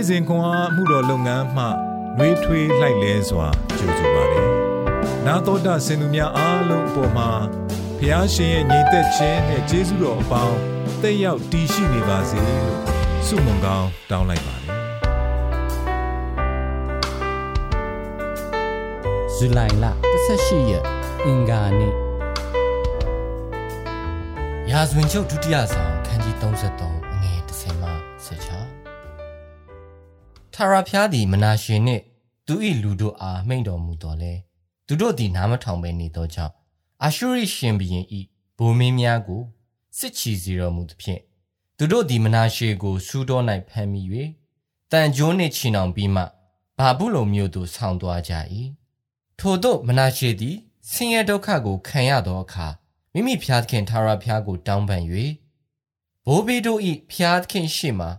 နေ့စဉ်ခွန်အားမှုတော်လုပ်ငန်းမှနှွေးထွေးလိုက်လဲစွာကြိုဆိုပါတယ်။နာတော်တာဆင်သူများအားလုံးအပေါ်မှာဖះရှင်ရဲ့ညီသက်ခြင်းနဲ့ကျေးဇူးတော်အပေါင်းတက်ရောက်တည်ရှိနေပါစေလို့ဆုမွန်ကောင်းတောင်းလိုက်ပါတယ်။ဇူလိုင်လ18ရက်အင်္ဂါနေ့ရာဇဝင်ချုပ်ဒုတိယဆောင်ခန်းကြီး33အငယ်30မှ16 ထာရဖျားသည်မနာရှင်နှင့်သူ၏လူတို့အားမိန့်တော်မူတော်လဲသူတို့သည်နားမထောင်ဘဲနေသောကြောင့်အာရှုရိရှင်ဘုရင်၏ဗိုလ်မင်းများကိုစစ်ချီစီတော်မူသဖြင့်သူတို့သည်မနာရှေကိုစူးတော်၌ဖမ်းမိ၍တန်ကြိုးနှင့်ချီနှောင်ပြီးမှဘာဘူးလုံမျိုးသို့ဆောင်းသွားကြ၏ထို့သောမနာရှေသည်ဆင်းရဲဒုက္ခကိုခံရသောအခါမိမိဖျားသခင်ထာဝရဘုရားကိုတောင်းပန်၍ဘိုးဘီတို့၏ဖျားသခင်ရှေ့မှာ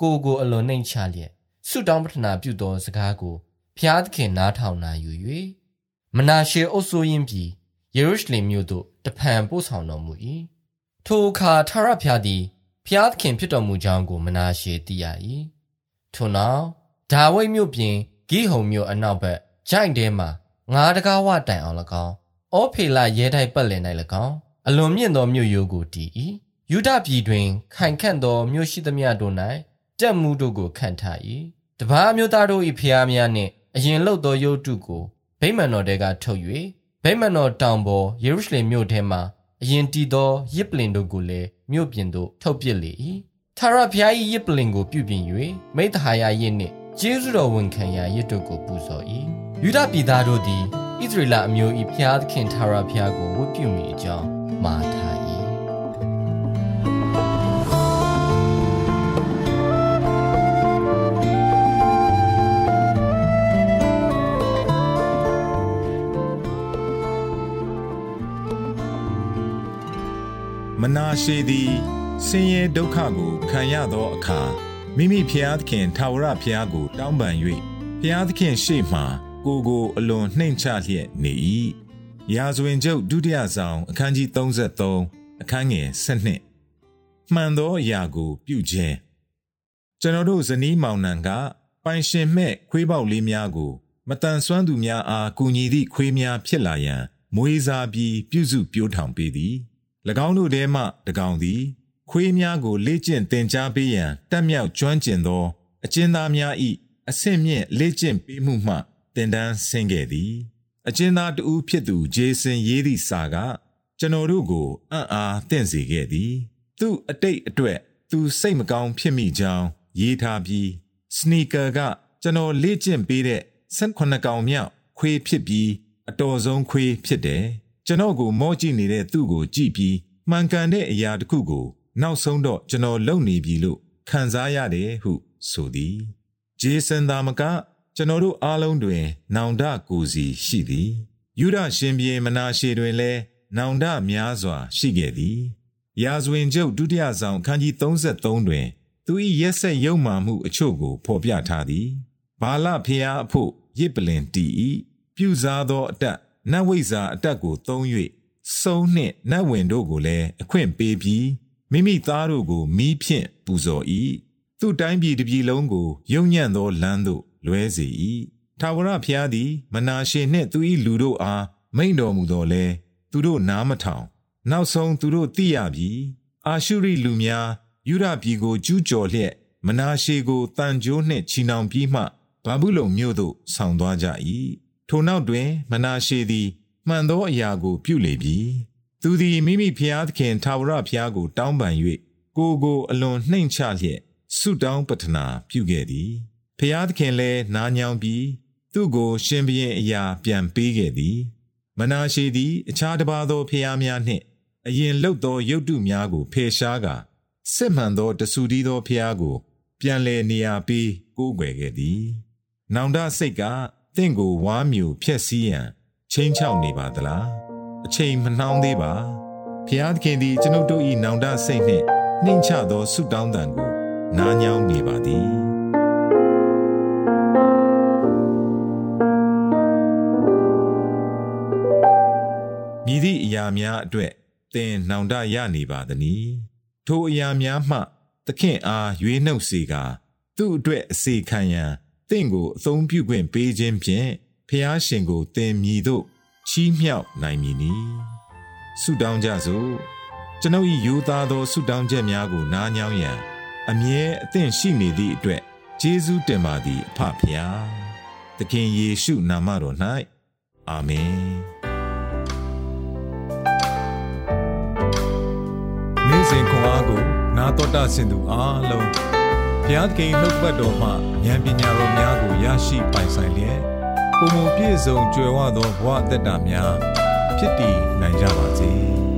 ကိုကိုအလွန်နှိမ်ချလျက် ဆုတောင်းပတနာပြုသောစကားကိုဖျားသခင်နားထောင်နာယူ၍မနာရှေအုပ်စိုးရင်းပြည်ယေရုရှလင်မြို့သို့တဖန်ပို့ဆောင်တော်မူ၏ထိုအခါထာဝရဘုရားသည်ဖျားသခင်ဖြစ်တော်မူကြောင်းကိုမနာရှေသိရ၏ထို့နောက်ဒါဝိဒ်မြို့ပြင်ဂိဟုံမြို့အနောက်ဘက်ဂျိုင်တဲမှငါးတကားဝတိုင်အောင်၎င်းအောဖေလရဲတိုက်ပတ်လည်၌၎င်းအလွန်မြင့်သောမြို့ရိုးကိုတည်၏ယူဒပြည်တွင်ခိုင်ခန့်သောမြို့ရှိသမျှတို့၌ တက်မှုတို့ကိုခံထား၏တပားမျိုးသားတို့၏ဖျားများနှင့်အရင်လှုပ်သောရုပ်တုကိုဗိမာန်တော်တဲကထုတ်၍ဗိမာန်တော်တောင်ပေါ်ယေရုရှလင်မြို့ထဲမှအရင်တည်သောရစ်ပလင်တို့ကိုလည်းမြို့ပြင်သို့ထုတ်ပစ်လေ၏ထာဝရဘုရား၏ရစ်ပလင်ကိုပြုပြင်၍မိသဟာယရစ်နှင့်ကျေးဇူးတော်ဝန်ခံရာရစ်တို့ကိုပူဇော်၏ယူဒပြည်သားတို့သည်ဣသရေလအမျိုး၏ဘုရားသခင်ထာဝရဘုရားကိုဝတ်ပြုမိအကြောင်းမှာထား မနာရှေသည်ဆင်းရဲဒုက္ခကိုခံရသောအခါမိမိဖျားသခင်ထာဝရဘုရားကို တောင်းပန်၍ဖျားသခင်ရှေ့မှကိုကိုအလွန်နှိမ်ချလျက်နေ၏ရာဇဝင်ကျုပ်ဒုတိယဆောင်အခန်းကြီး33အခန်းငယ်7မှန်သောအရာကို ပြုခြင်းကျွန်တော်တို့ဇနီးမောင်နှံကပိုင်ရှင်မဲ့ခွေးပေါက်လေးများကို မတန်ဆွမ်းသူများအားကူညီသည့်ခွေးများဖြစ်လာရန်မွေးစားပြီးပြုစုပြိုးထောင်ပေးသည်၎ င်းတို့ထဲမှတကောင်သည်ခွေးများကိုလေ့ကျင့်သင်ကြားပေးရန်တက်မြောက်ကျွမ်းကျင်သော အကျဉ်းသားများ၏အဆင့်မြင့်လေ့ကျင့်ပေးမှုမှတင်ဒန်းဆင်းခဲ့သည် အကျဉ်းသားတဦးဖြစ်သူဂျေဆင်ရေးသည့်စာက ကျွန်တော်တို့ကိုအံ့အားသင့်စေခဲ့သည် သူ့အတိတ်အတွက် သူစိတ်မကောင်းဖြစ်မိကြောင်းရေးထားပြီးစနီကာက ကျွန်တော်လေ့ကျင့်ပေးတဲ့18ကောင်မြောက်ခွေးဖြစ်ပြီးအတော်ဆုံးခွေးဖြစ်တယ် ကျွန်တော်ကိုမောကြည့်နေတဲ့သူ့ကိုကြည့်ပြီးမှန်ကန်တဲ့အရာတစ်ခုကို နောက်ဆုံးတော့ကျွန်တော်လုပ်နေပြီလို့ခံစားရတယ်ဟုဆိုသည်ဂျေဆန်သာမကကျွန်တော်တို့အားလုံးတွင် နောင်တကိုစီရှိသည်ယူဒရှင်ပြေမနာရှေတွင်လည်းနောင်တများစွာရှိခဲ့သည်ရာဇဝင်ကျုပ်ဒုတိယဆောင်ခန်းကြီး33တွင် သူ၏ရက်ဆက်ယုံမှမှုအချို့ကို ဖော်ပြထားသည်ဘာလဖျားအဖို့ရစ်ပလင်တီဤပြုစားသောအတက် နတ်ဝိဇ္ဇာအတက်ကိုသုံး၍စုံနှင့်နတ်ဝင်တို့ကိုလည်းအခွင့်ပေးပြီးမိမိသားတို့ကိုမီးဖြင့်ပူဇော်၏သူ့တိုင်းပြည်တစ်ပြည်လုံးကိုယုံညံ့သောလမ်းသို့လွဲစေ၏ထာဝရဘုရားသည် မနာရှေနှင့်သူ၏လူတို့အားမိန့်တော်မူသောလဲသူတို့နားမထောင်နောက်ဆုံးသူတို့သိရပြီအာရှုရိလူများယူဒပြည်ကိုကျူးကျော်လျက်မနာရှေကိုတန်ကြိုးနှင့်ချီနှောင်ပြီးမှဘာဘူးလုံမြို့သို့ဆောင်သွားကြ၏ ထိုနောက်တွင် မနာရှေသည်မှန်သောအရာကို ပြုလေပြီသူသည်မိမိဖျားသခင်ထာဝရဘုရားကို တောင်းပန်၍ကိုကိုအလွန်နှိမ်ချလျက်ဆုတောင်းပတနာပြုခဲ့သည်ဖျားသခင်လည်းနားညောင်းပြီး သူ့ကို ရှင်ဘရင်အရာပြန်ပေးခဲ့သည် မနာရှေသည် အခြားတစ်ပါးသောဖျားများနှင့်အရင်လှုပ်သောရုပ်တုများကိုဖယ်ရှားကာစစ်မှန်သောတဆူတီးသောဖျားကို ပြန်လည်နေရာပေးကိုးကွယ်ခဲ့သည် နောင်တစိတ်က တင့်ကိုဝါမြူဖြက်စီးရန်ချင်းချောက်နေပါသလားအချိန်မနှောင်းသေးပါဖျားသခင်သည်ကျွန်ုပ်တို့၏နောင်တစိတ်နှင့်နှိမ့်ချသောဆုတောင်းတန်ကိုနားညောင်းနေပါသည်မြည်သည့်အရာများအတွက်သင်နောင်တရနေပါသနည်းထိုအရာများမှ သခင်အားရွေးနှုတ်စေကာသူသူ့အတွက်အစီခံရန် တင့်ကိုအသုံးပြုခွင့်ပေးခြင်းဖြင့်ဖျားရှင်ကိုသင်မြည်သို့ချီးမြှောက်နိုင်မည်နီဆုတောင်းကြစို့ကျွန်ုပ်၏ယူသားသောဆုတောင်းချက်များကိုနားညောင်းရန်အမြဲအသင့်ရှိနေသည့်အတွက်ကျေးဇူးတင်ပါသည်အဖဖျားသခင်ယေရှုနာမတော်၌အာမင်နေ့စဉ်ခွန်အားကိုနာတော်တာဆင်သူအားလုံး ဘုရားသခင်နှုတ်ပတ်တော်မှဉာဏ်ပညာတော်များကိုရရှိပိုင်ဆိုင်လျက်ပုံမပြည့်စုံကြွယ်ဝသောဘဝအတ္တများဖြစ်တည်နိုင်ကြပါစေ။